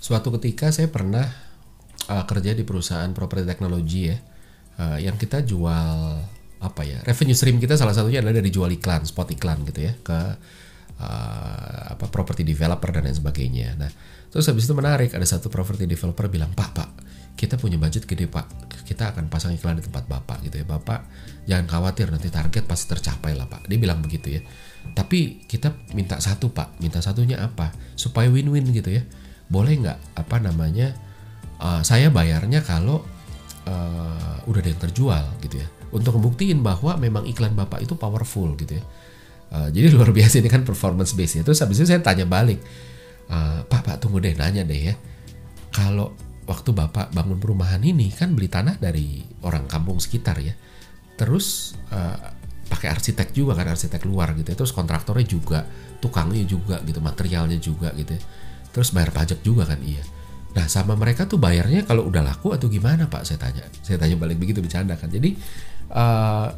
suatu ketika saya pernah uh, kerja di perusahaan properti teknologi ya, uh, yang kita jual apa ya revenue stream kita salah satunya adalah dari jual iklan, spot iklan gitu ya ke uh, apa property developer dan lain sebagainya. Nah terus habis itu menarik ada satu property developer bilang pak pak kita punya budget gede pak. Kita akan pasang iklan di tempat bapak gitu ya. Bapak jangan khawatir nanti target pasti tercapai lah pak. Dia bilang begitu ya. Tapi kita minta satu pak. Minta satunya apa? Supaya win-win gitu ya boleh nggak apa namanya uh, saya bayarnya kalau uh, udah ada yang terjual gitu ya. Untuk membuktiin bahwa memang iklan bapak itu powerful gitu ya. Uh, jadi luar biasa ini kan performance base ya terus habis itu saya tanya balik uh, pak pak tunggu deh nanya deh ya. Kalau waktu bapak bangun perumahan ini kan beli tanah dari orang kampung sekitar ya. Terus uh, pakai arsitek juga kan arsitek luar gitu ya. terus kontraktornya juga tukangnya juga gitu materialnya juga gitu ya. Terus bayar pajak juga kan iya. Nah sama mereka tuh bayarnya kalau udah laku atau gimana pak? Saya tanya. Saya tanya balik begitu bercanda kan. Jadi uh,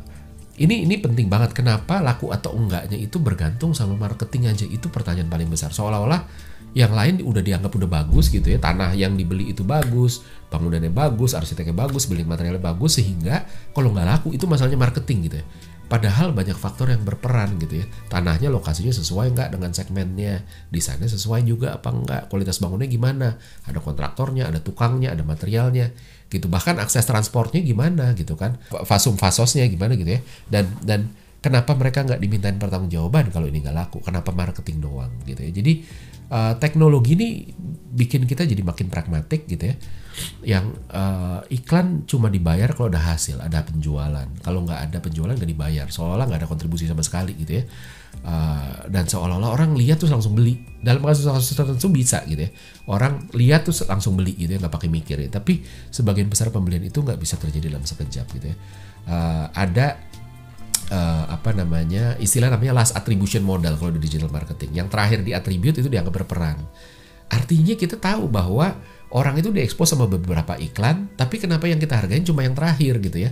ini ini penting banget. Kenapa laku atau enggaknya itu bergantung sama marketing aja? Itu pertanyaan paling besar. Seolah-olah yang lain udah dianggap udah bagus gitu ya. Tanah yang dibeli itu bagus bangunannya bagus arsiteknya bagus building materialnya bagus sehingga kalau nggak laku itu masalahnya marketing gitu ya padahal banyak faktor yang berperan gitu ya. Tanahnya lokasinya sesuai nggak dengan segmennya? Desainnya sesuai juga apa enggak kualitas bangunnya gimana? Ada kontraktornya ada tukangnya ada materialnya. Gitu. Bahkan akses transportnya gimana gitu kan? Fasum fasosnya gimana gitu ya? Dan dan kenapa mereka nggak dimintain pertanggungjawaban kalau ini nggak laku? Kenapa marketing doang gitu ya? Jadi uh, teknologi ini bikin kita jadi makin pragmatik gitu ya. Yang uh, iklan cuma dibayar kalau ada hasil ada penjualan. Kalau nggak ada penjualan nggak dibayar. Seolah nggak ada kontribusi sama sekali gitu ya. Uh, dan seolah-olah orang lihat tuh langsung beli. Dalam kasus-kasus tertentu bisa gitu ya. Orang lihat tuh langsung beli gitu ya. Nggak pakai mikir ya. Tapi sebagian besar pembelian itu nggak bisa terjadi dalam sekejap gitu ya. Uh, ada uh, apa namanya istilah namanya last attribution model kalau di digital marketing. Yang terakhir di attribute itu dianggap berperan. Artinya kita tahu bahwa orang itu diekspos sama beberapa iklan, tapi kenapa yang kita hargain cuma yang terakhir gitu ya?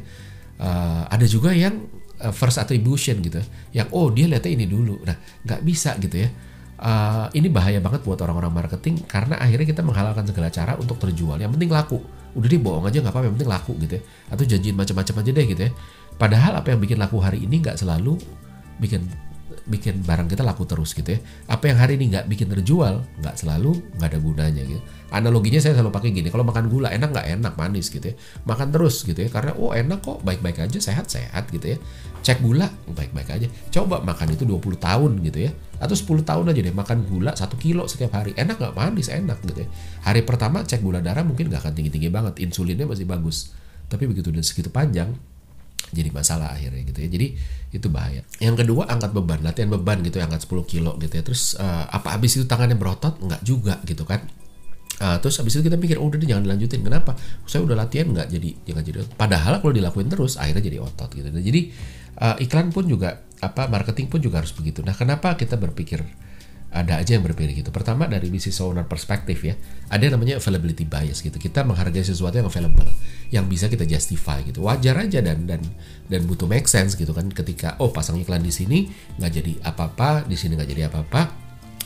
Uh, ada juga yang uh, first attribution gitu, yang oh dia lihatnya ini dulu. Nah nggak bisa gitu ya. Uh, ini bahaya banget buat orang-orang marketing karena akhirnya kita menghalalkan segala cara untuk terjual. Yang penting laku. Udah dia bohong aja nggak apa-apa, yang penting laku gitu ya. Atau janjiin macam-macam aja deh gitu ya. Padahal apa yang bikin laku hari ini nggak selalu bikin bikin barang kita laku terus gitu ya. Apa yang hari ini nggak bikin terjual nggak selalu nggak ada gunanya gitu. Analoginya saya selalu pakai gini, kalau makan gula enak nggak enak manis gitu ya. Makan terus gitu ya karena oh enak kok baik-baik aja sehat-sehat gitu ya. Cek gula baik-baik aja. Coba makan itu 20 tahun gitu ya. Atau 10 tahun aja deh makan gula 1 kilo setiap hari. Enak nggak manis enak gitu ya. Hari pertama cek gula darah mungkin nggak akan tinggi-tinggi banget, insulinnya masih bagus. Tapi begitu udah segitu panjang, jadi masalah akhirnya gitu ya. Jadi itu bahaya. Yang kedua angkat beban, latihan beban gitu, angkat 10 kilo gitu ya. Terus uh, apa habis itu tangannya berotot? Enggak juga gitu kan. Uh, terus habis itu kita pikir, oh udah jangan dilanjutin. Kenapa? Saya udah latihan nggak jadi jangan jadi. Padahal kalau dilakuin terus, akhirnya jadi otot gitu. Nah, jadi uh, iklan pun juga apa marketing pun juga harus begitu. Nah, kenapa kita berpikir ada aja yang berbeda gitu. Pertama dari bisnis owner perspektif ya, ada yang namanya availability bias gitu. Kita menghargai sesuatu yang available, yang bisa kita justify gitu. Wajar aja dan dan dan butuh make sense gitu kan. Ketika oh pasang iklan di sini nggak jadi apa-apa, di sini nggak jadi apa-apa,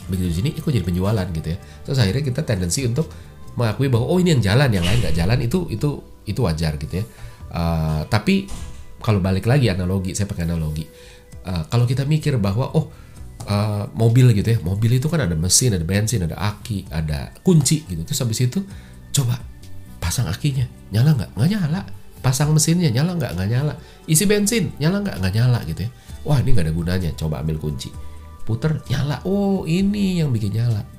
begitu di sini ikut jadi penjualan gitu ya. Terus akhirnya kita tendensi untuk mengakui bahwa oh ini yang jalan, yang lain nggak jalan itu itu itu wajar gitu ya. Uh, tapi kalau balik lagi analogi, saya pakai analogi. Uh, kalau kita mikir bahwa oh uh, mobil gitu ya. Mobil itu kan ada mesin ada bensin ada aki ada kunci gitu. Terus habis itu coba pasang akinya. Nyala nggak? Nggak nyala. Pasang mesinnya nyala nggak? Nggak nyala. Isi bensin nyala nggak? Nggak nyala gitu ya. Wah ini nggak ada gunanya. Coba ambil kunci. Puter nyala. Oh ini yang bikin nyala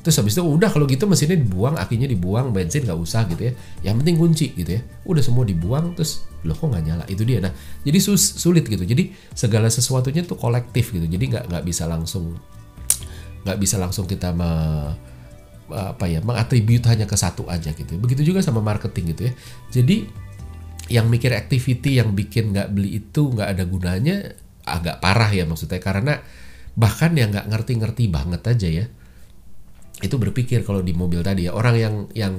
terus habis itu udah kalau gitu mesinnya dibuang akinya dibuang bensin nggak usah gitu ya. Yang penting kunci gitu ya. Udah semua dibuang terus loh kok nggak nyala? Itu dia. Nah jadi sus, sulit gitu. Jadi segala sesuatunya tuh kolektif gitu. Jadi nggak nggak bisa langsung nggak bisa langsung kita me, apa ya mengatribut hanya ke satu aja gitu begitu juga sama marketing gitu ya. Jadi yang mikir activity yang bikin nggak beli itu nggak ada gunanya agak parah ya maksudnya. Karena bahkan yang nggak ngerti-ngerti banget aja ya itu berpikir kalau di mobil tadi ya orang yang yang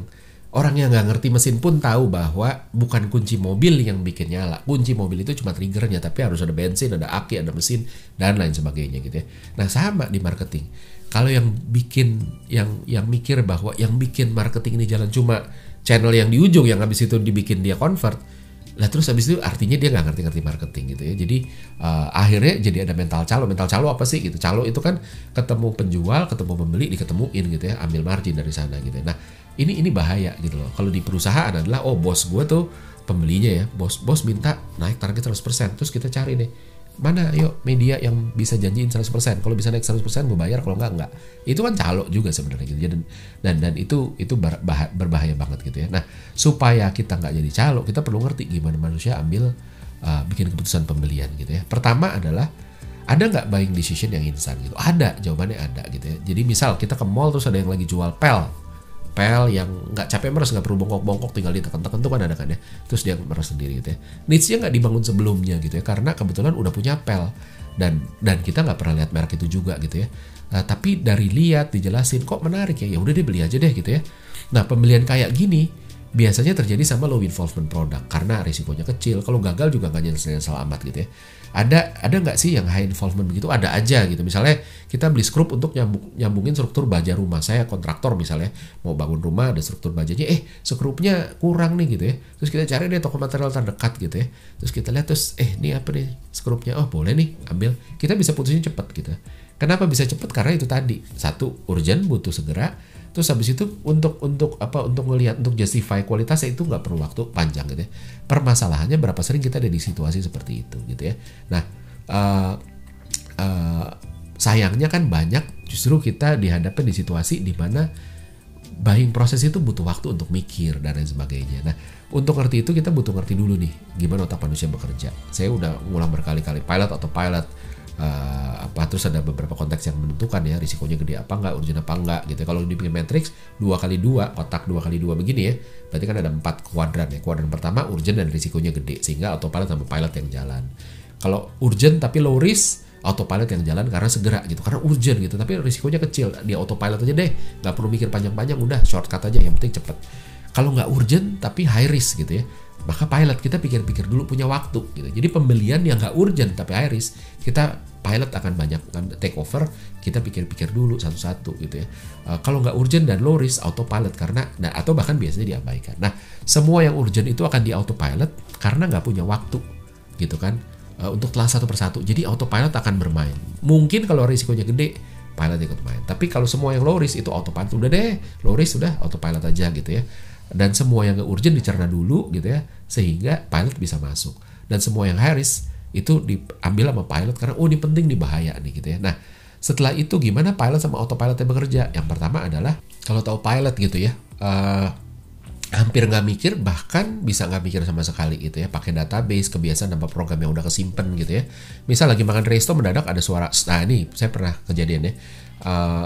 orang yang nggak ngerti mesin pun tahu bahwa bukan kunci mobil yang bikin nyala. Kunci mobil itu cuma triggernya tapi harus ada bensin ada aki ada mesin dan lain sebagainya gitu ya. Nah sama di marketing. Kalau yang bikin yang yang mikir bahwa yang bikin marketing ini jalan cuma channel yang di ujung yang habis itu dibikin dia convert lah terus habis itu artinya dia nggak ngerti-ngerti marketing gitu ya. Jadi uh, akhirnya jadi ada mental calo. Mental calo apa sih gitu? Calo itu kan ketemu penjual ketemu pembeli diketemuin gitu ya. Ambil margin dari sana gitu ya. nah ini ini bahaya gitu loh. Kalau di perusahaan adalah oh bos gue tuh pembelinya ya. Bos bos minta naik target 100% terus kita cari nih mana yuk media yang bisa janjiin 100% kalau bisa naik 100% gue bayar. Kalau enggak enggak itu kan calo juga sebenarnya gitu. Dan dan dan itu itu berbahaya, berbahaya banget gitu ya. Nah supaya kita nggak jadi calo kita perlu ngerti gimana manusia ambil uh, bikin keputusan pembelian gitu ya. Pertama adalah ada nggak buying decision yang instan gitu? Ada jawabannya ada gitu ya. Jadi misal kita ke mall terus ada yang lagi jual pel pel yang nggak capek meres nggak perlu bongkok-bongkok tinggal ditekan-tekan tuh kan ada kan ya. Terus dia meres sendiri gitu ya. Needsnya nggak dibangun sebelumnya gitu ya karena kebetulan udah punya pel. Dan dan kita nggak pernah lihat merek itu juga gitu ya. Nah, tapi dari lihat dijelasin kok menarik ya? Ya udah dia beli aja deh gitu ya. Nah pembelian kayak gini biasanya terjadi sama low involvement produk karena risikonya kecil. Kalau gagal juga nggak nyesel amat gitu ya. Ada ada nggak sih yang high involvement begitu? Ada aja gitu. Misalnya kita beli skrup untuk nyambung, nyambungin struktur baja rumah. Saya kontraktor misalnya mau bangun rumah ada struktur bajanya eh skrupnya kurang nih gitu ya. Terus kita cari deh toko material terdekat gitu ya. Terus kita lihat terus eh ini apa nih skrupnya? Oh boleh nih ambil. Kita bisa putusin cepet gitu. Kenapa bisa cepet? Karena itu tadi. Satu urgent butuh segera terus habis itu untuk untuk apa untuk melihat untuk justify kualitasnya itu nggak perlu waktu panjang gitu ya permasalahannya berapa sering kita ada di situasi seperti itu gitu ya nah uh, uh, sayangnya kan banyak justru kita dihadapkan di situasi di mana buying proses itu butuh waktu untuk mikir dan lain sebagainya. Nah, untuk ngerti itu kita butuh ngerti dulu nih gimana otak manusia bekerja. Saya udah ngulang berkali-kali pilot atau pilot uh, apa terus ada beberapa konteks yang menentukan ya risikonya gede apa enggak urgent apa enggak gitu kalau dibikin matrix dua kali dua kotak dua kali dua begini ya berarti kan ada empat kuadran ya. Kuadran pertama urgent dan risikonya gede sehingga autopilot sama pilot yang jalan. Kalau urgent tapi low risk autopilot yang jalan karena segera gitu karena urgent gitu tapi risikonya kecil. Di autopilot aja deh nggak perlu mikir panjang-panjang udah shortcut aja yang penting cepet. Kalau nggak urgent tapi high risk gitu ya maka pilot kita pikir-pikir dulu punya waktu gitu. Jadi pembelian yang nggak urgent tapi high risk, kita pilot akan banyak take over, kita pikir-pikir dulu satu-satu gitu ya. Uh, kalau nggak urgent dan low risk autopilot karena nah, atau bahkan biasanya diabaikan. Nah, semua yang urgent itu akan di autopilot karena nggak punya waktu gitu kan uh, untuk telah satu persatu. Jadi autopilot akan bermain. Mungkin kalau risikonya gede pilot ikut main. Tapi kalau semua yang low risk itu autopilot udah deh, low risk sudah autopilot aja gitu ya dan semua yang urgent dicerna dulu gitu ya sehingga pilot bisa masuk. Dan semua yang high risk itu diambil sama pilot karena oh ini penting nih bahaya nih gitu ya. Nah setelah itu gimana pilot sama autopilot yang bekerja? Yang pertama adalah kalau tahu pilot gitu ya uh, hampir nggak mikir bahkan bisa nggak mikir sama sekali gitu ya. Pakai database kebiasaan nama program yang udah kesimpan gitu ya. Misal lagi makan resto mendadak ada suara nah ini saya pernah kejadian ya. Uh,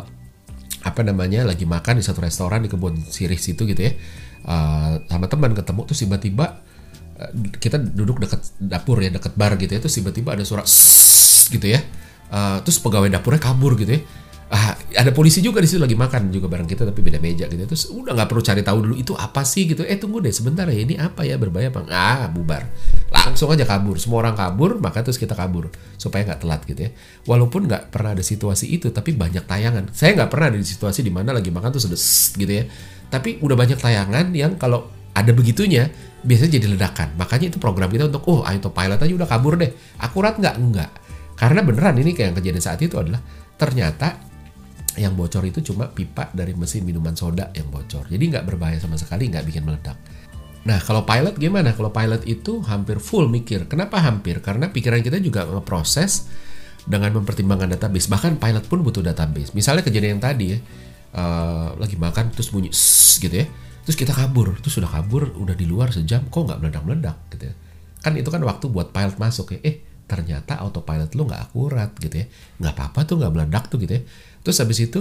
apa namanya lagi makan di satu restoran di kebun sirih situ gitu ya uh, sama teman ketemu terus tiba-tiba uh, kita duduk dekat dapur ya dekat bar gitu ya terus tiba-tiba ada suara gitu ya. Uh, terus pegawai dapurnya kabur gitu ya. Ah, ada polisi juga di situ lagi makan juga bareng kita tapi beda meja gitu ya. terus udah nggak perlu cari tahu dulu itu apa sih? gitu. Eh tunggu deh sebentar ya ini apa ya berbahaya bang ah bubar. Langsung aja kabur semua orang kabur maka terus kita kabur supaya nggak telat gitu ya. Walaupun nggak pernah ada situasi itu tapi banyak tayangan. Saya nggak pernah ada di situasi di mana lagi makan tuh sudah gitu ya tapi udah banyak tayangan yang kalau ada begitunya biasanya jadi ledakan. Makanya itu program kita untuk oh autopilot aja udah kabur deh. Akurat nggak? Enggak. Karena beneran ini kayak yang kejadian saat itu adalah ternyata yang bocor itu cuma pipa dari mesin minuman soda yang bocor. Jadi nggak berbahaya sama sekali, nggak bikin meledak. Nah kalau pilot gimana? Kalau pilot itu hampir full mikir. Kenapa hampir? Karena pikiran kita juga ngeproses dengan mempertimbangkan database. Bahkan pilot pun butuh database. Misalnya kejadian yang tadi ya, uh, lagi makan terus bunyi gitu ya. Terus kita kabur terus sudah kabur udah di luar sejam kok nggak meledak meledak gitu ya. Kan itu kan waktu buat pilot masuk ya. Eh ternyata autopilot lu nggak akurat gitu ya. Nggak apa-apa tuh nggak meledak tuh gitu ya. Terus habis itu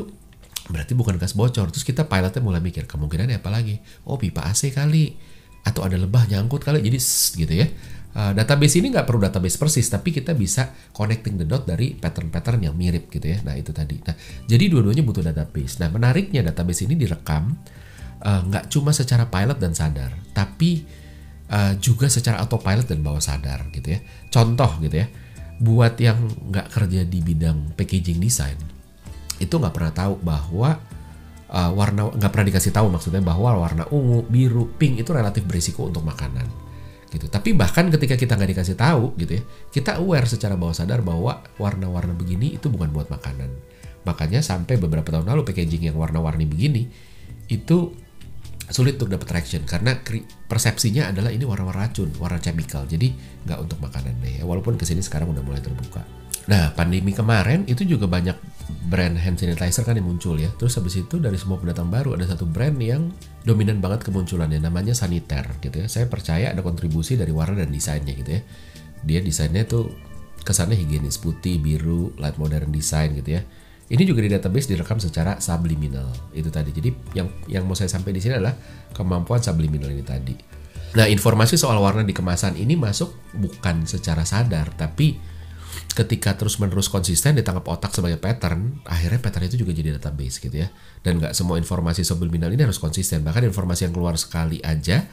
berarti bukan gas bocor. Terus kita pilotnya mulai mikir kemungkinan apa lagi? Oh pipa AC kali. Atau ada lebah nyangkut kali jadi gitu ya uh, database ini nggak perlu database persis tapi kita bisa connecting the dot dari pattern-pattern yang mirip gitu ya. Nah itu tadi. Nah jadi dua-duanya butuh database. Nah menariknya database ini direkam uh, nggak cuma secara pilot dan sadar tapi uh, juga secara autopilot dan bawah sadar gitu ya. Contoh gitu ya buat yang nggak kerja di bidang packaging design itu nggak pernah tahu bahwa uh, warna nggak pernah dikasih tahu maksudnya bahwa warna ungu, biru, pink itu relatif berisiko untuk makanan gitu. Tapi bahkan ketika kita nggak dikasih tahu gitu ya, kita aware secara bawah sadar bahwa warna-warna begini itu bukan buat makanan. Makanya sampai beberapa tahun lalu packaging yang warna-warni begini itu sulit untuk dapat traction karena persepsinya adalah ini warna-warna racun, warna chemical. Jadi nggak untuk makanan deh. Ya. Walaupun ke sini sekarang udah mulai terbuka. Nah pandemi kemarin itu juga banyak brand hand sanitizer kan yang muncul ya. Terus habis itu dari semua pendatang baru ada satu brand yang dominan banget kemunculannya namanya Saniter gitu ya. Saya percaya ada kontribusi dari warna dan desainnya gitu ya. Dia desainnya tuh kesannya higienis putih, biru, light modern design gitu ya ini juga di database direkam secara subliminal itu tadi. Jadi yang yang mau saya sampai di sini adalah kemampuan subliminal ini tadi. Nah, informasi soal warna di kemasan ini masuk bukan secara sadar, tapi ketika terus-menerus konsisten ditangkap otak sebagai pattern, akhirnya pattern itu juga jadi database gitu ya. Dan nggak semua informasi subliminal ini harus konsisten. Bahkan informasi yang keluar sekali aja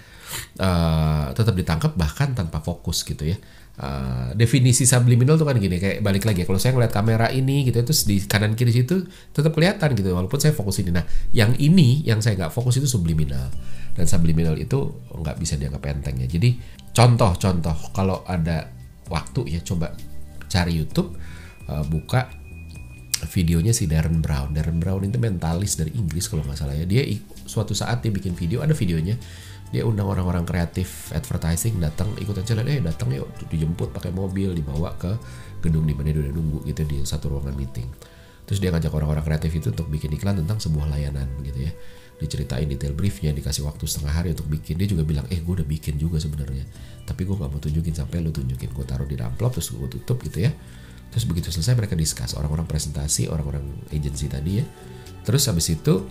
uh, tetap ditangkap bahkan tanpa fokus gitu ya. Uh, definisi subliminal tuh kan gini kayak balik lagi kalau saya ngeliat kamera ini gitu ya, terus di kanan kiri situ tetap kelihatan gitu walaupun saya fokus ini nah yang ini yang saya nggak fokus itu subliminal dan subliminal itu nggak bisa dianggap enteng ya jadi contoh-contoh kalau ada waktu ya coba cari YouTube uh, buka videonya si Darren Brown. Darren Brown itu mentalis dari Inggris kalau nggak salah ya. Dia suatu saat dia bikin video ada videonya. Dia undang orang-orang kreatif advertising datang ikutan jalan eh datang yuk dijemput pakai mobil dibawa ke gedung di mana dia udah nunggu gitu di satu ruangan meeting. Terus dia ngajak orang-orang kreatif itu untuk bikin iklan tentang sebuah layanan gitu ya diceritain detail briefnya dikasih waktu setengah hari untuk bikin. Dia juga bilang eh gue udah bikin juga sebenarnya. Tapi gue gak mau tunjukin sampai lu tunjukin. Gue taruh di amplop terus gue tutup gitu ya. Terus begitu selesai mereka discuss. Orang-orang presentasi orang-orang agensi tadi ya. Terus habis itu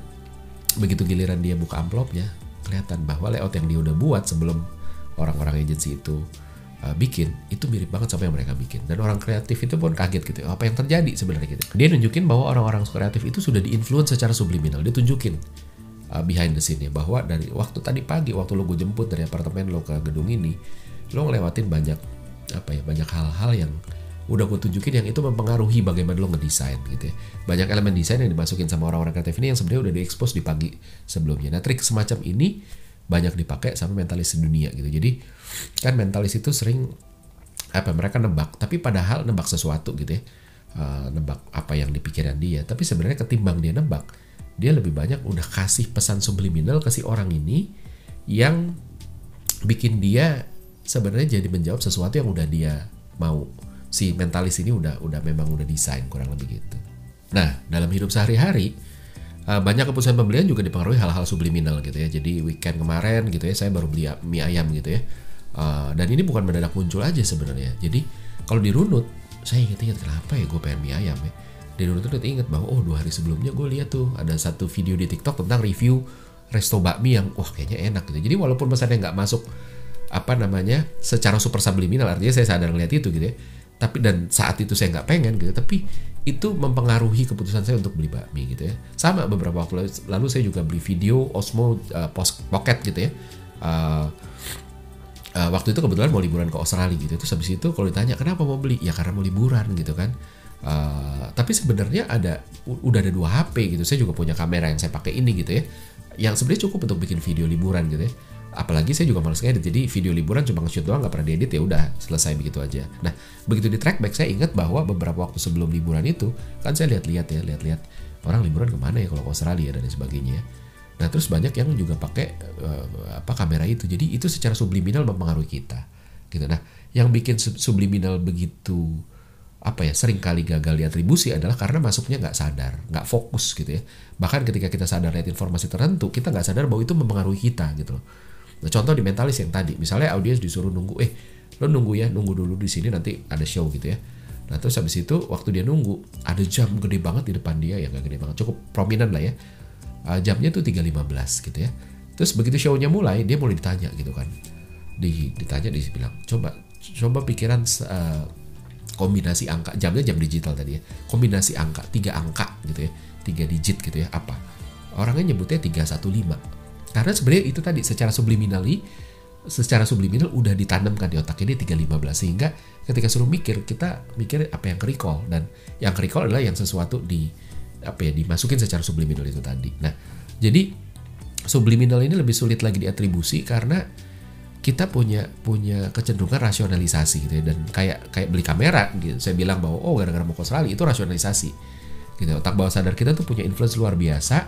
begitu giliran dia buka amplopnya kelihatan bahwa layout yang dia udah buat sebelum orang-orang agensi itu uh, bikin itu mirip banget sama yang mereka bikin. Dan orang kreatif itu pun kaget gitu. Apa yang terjadi sebenarnya gitu. Dia nunjukin bahwa orang-orang kreatif itu sudah diinfluence secara subliminal. Dia tunjukin uh, behind the scene ya bahwa dari waktu tadi pagi waktu lo gue jemput dari apartemen lo ke gedung ini lo ngelewatin banyak apa ya banyak hal-hal yang udah gue tunjukin yang itu mempengaruhi bagaimana lo ngedesain gitu ya. Banyak elemen desain yang dimasukin sama orang-orang kreatif ini yang sebenarnya udah diekspos di pagi sebelumnya. Nah trik semacam ini banyak dipakai sama mentalis dunia gitu. Jadi kan mentalis itu sering apa mereka nebak, tapi padahal nebak sesuatu gitu ya. Uh, nebak apa yang dipikiran dia, tapi sebenarnya ketimbang dia nebak, dia lebih banyak udah kasih pesan subliminal ke si orang ini yang bikin dia sebenarnya jadi menjawab sesuatu yang udah dia mau si mentalis ini udah udah memang udah desain kurang lebih gitu. Nah dalam hidup sehari-hari uh, banyak keputusan pembelian juga dipengaruhi hal-hal subliminal gitu ya. Jadi weekend kemarin gitu ya saya baru beli mie ayam gitu ya. Uh, dan ini bukan mendadak muncul aja sebenarnya. Jadi kalau dirunut saya inget-inget kenapa ya gue pengen mie ayam ya. Dirunut itu inget bahwa oh dua hari sebelumnya gue lihat tuh ada satu video di TikTok tentang review resto bakmi yang wah kayaknya enak gitu. Jadi walaupun pesannya nggak masuk apa namanya secara super subliminal artinya saya sadar ngeliat itu gitu ya tapi dan saat itu saya nggak pengen gitu tapi itu mempengaruhi keputusan saya untuk beli bakmi gitu ya. Sama beberapa waktu lalu saya juga beli video Osmo uh, Pocket gitu ya. Uh, uh, waktu itu kebetulan mau liburan ke Australia gitu terus habis itu kalau ditanya kenapa mau beli? Ya karena mau liburan gitu kan. Uh, tapi sebenarnya ada udah ada dua HP gitu. Saya juga punya kamera yang saya pakai ini gitu ya. Yang sebenarnya cukup untuk bikin video liburan gitu ya. Apalagi saya juga males ngedit. Jadi video liburan cuma nge-shoot doang nggak pernah diedit ya udah selesai begitu aja. Nah begitu di track back saya ingat bahwa beberapa waktu sebelum liburan itu kan saya lihat-lihat ya lihat-lihat orang liburan ke mana ya kalau ke Australia dan sebagainya nah terus banyak yang juga pakai uh, apa kamera itu. Jadi itu secara subliminal mempengaruhi kita gitu. Nah yang bikin subliminal begitu apa ya sering kali gagal di atribusi adalah karena masuknya nggak sadar nggak fokus gitu ya bahkan ketika kita sadar lihat informasi tertentu kita nggak sadar bahwa itu mempengaruhi kita gitu loh Nah, contoh di mentalis yang tadi, misalnya audiens disuruh nunggu, eh lo nunggu ya, nunggu dulu di sini nanti ada show gitu ya. Nah terus habis itu waktu dia nunggu ada jam gede banget di depan dia ya nggak gede banget, cukup prominent lah ya. Uh, jamnya tuh 3.15 gitu ya. Terus begitu shownya mulai dia mulai ditanya gitu kan. Di, ditanya dia bilang coba coba pikiran uh, kombinasi angka jamnya jam digital tadi ya. Kombinasi angka tiga angka gitu ya. Tiga digit gitu ya apa? Orangnya nyebutnya 315 karena sebenarnya itu tadi secara subliminali secara subliminal udah ditanamkan di otak ini 315 sehingga ketika suruh mikir kita mikir apa yang recall dan yang recall adalah yang sesuatu di apa ya dimasukin secara subliminal itu tadi. Nah, jadi subliminal ini lebih sulit lagi diatribusi karena kita punya punya kecenderungan rasionalisasi gitu ya. Dan kayak kayak beli kamera gitu. Saya bilang bahwa oh gara-gara mau ke Australia itu rasionalisasi gitu. Otak bawah sadar kita tuh punya influence luar biasa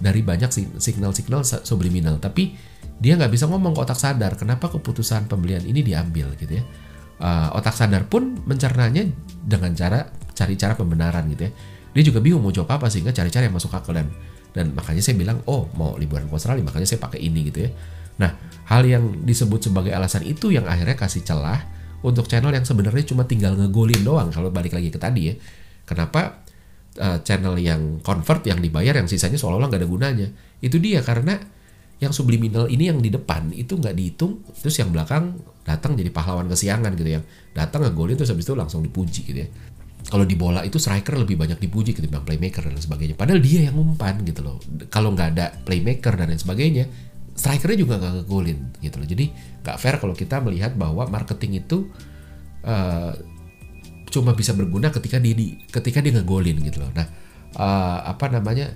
dari banyak signal-signal subliminal. Tapi dia nggak bisa ngomong ke otak sadar kenapa keputusan pembelian ini diambil gitu ya. Uh, otak sadar pun mencernanya dengan cara cari cara pembenaran gitu ya. Dia juga bingung mau jawab apa sehingga cari-cari yang masuk akal dan dan makanya saya bilang oh mau liburan ke Australia makanya saya pakai ini gitu ya Nah, hal yang disebut sebagai alasan itu yang akhirnya kasih celah untuk channel yang sebenarnya cuma tinggal ngegolin doang kalau balik lagi ke tadi ya. Kenapa? Uh, channel yang convert yang dibayar yang sisanya seolah-olah nggak ada gunanya? Itu dia karena yang subliminal ini yang di depan itu nggak dihitung terus yang belakang datang jadi pahlawan kesiangan gitu ya. Datang ngegolin terus habis itu langsung dipuji gitu ya. Kalau di bola itu striker lebih banyak dipuji ketimbang playmaker dan sebagainya. Padahal dia yang umpan gitu loh. Kalau nggak ada playmaker dan lain sebagainya strikernya juga nggak ngegolin gitu loh. Jadi nggak fair kalau kita melihat bahwa marketing itu uh, cuma bisa berguna ketika dia di, ketika dia ngegolin gitu loh. Nah, uh, apa namanya?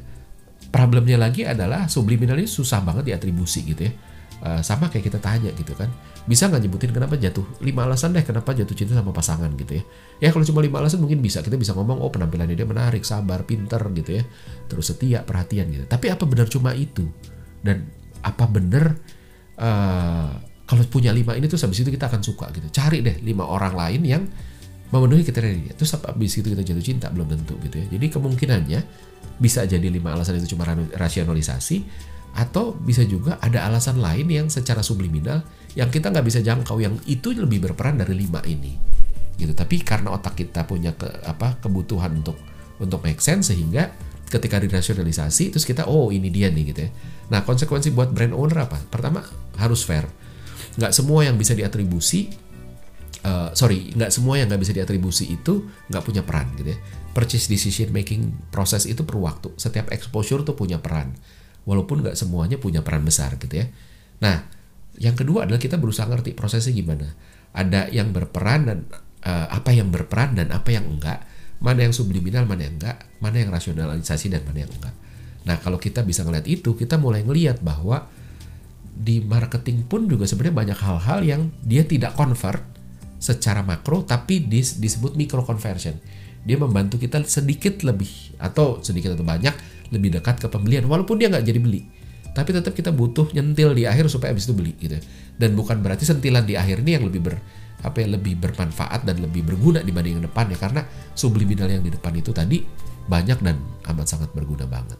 Problemnya lagi adalah subliminal ini susah banget diatribusi gitu ya. Uh, sama kayak kita tanya gitu kan bisa nggak nyebutin kenapa jatuh lima alasan deh kenapa jatuh cinta sama pasangan gitu ya ya kalau cuma lima alasan mungkin bisa kita bisa ngomong oh penampilannya dia menarik sabar pinter gitu ya terus setia perhatian gitu tapi apa benar cuma itu dan apa bener uh, kalau punya lima ini tuh habis itu kita akan suka gitu. Cari deh lima orang lain yang memenuhi kriteria. Dia terus habis itu kita jatuh cinta belum tentu gitu ya. Jadi kemungkinannya bisa jadi lima alasan itu cuma rasionalisasi atau bisa juga ada alasan lain yang secara subliminal yang kita nggak bisa jangkau yang itu lebih berperan dari lima ini gitu. Tapi karena otak kita punya ke, apa kebutuhan untuk untuk make sense sehingga ketika dirasionalisasi terus kita oh ini dia nih gitu ya. Nah konsekuensi buat brand owner apa? Pertama harus fair. Nggak semua yang bisa diatribusi uh, sorry nggak semua yang nggak bisa diatribusi itu nggak punya peran gitu ya. Purchase decision making proses itu perlu waktu setiap exposure tuh punya peran. Walaupun nggak semuanya punya peran besar gitu ya. Nah yang kedua adalah kita berusaha ngerti prosesnya gimana. Ada yang berperan dan uh, apa yang berperan dan apa yang enggak mana yang subliminal, mana yang enggak, mana yang rasionalisasi dan mana yang enggak. Nah, kalau kita bisa ngeliat itu, kita mulai ngeliat bahwa di marketing pun juga sebenarnya banyak hal-hal yang dia tidak convert secara makro tapi dis, disebut micro conversion. Dia membantu kita sedikit lebih atau sedikit atau banyak lebih dekat ke pembelian walaupun dia nggak jadi beli. Tapi tetap kita butuh nyentil di akhir supaya abis itu beli gitu. Dan bukan berarti sentilan di akhir ini yang lebih ber, apa yang lebih bermanfaat dan lebih berguna dibanding yang depan ya karena subliminal yang di depan itu tadi banyak dan amat sangat berguna banget.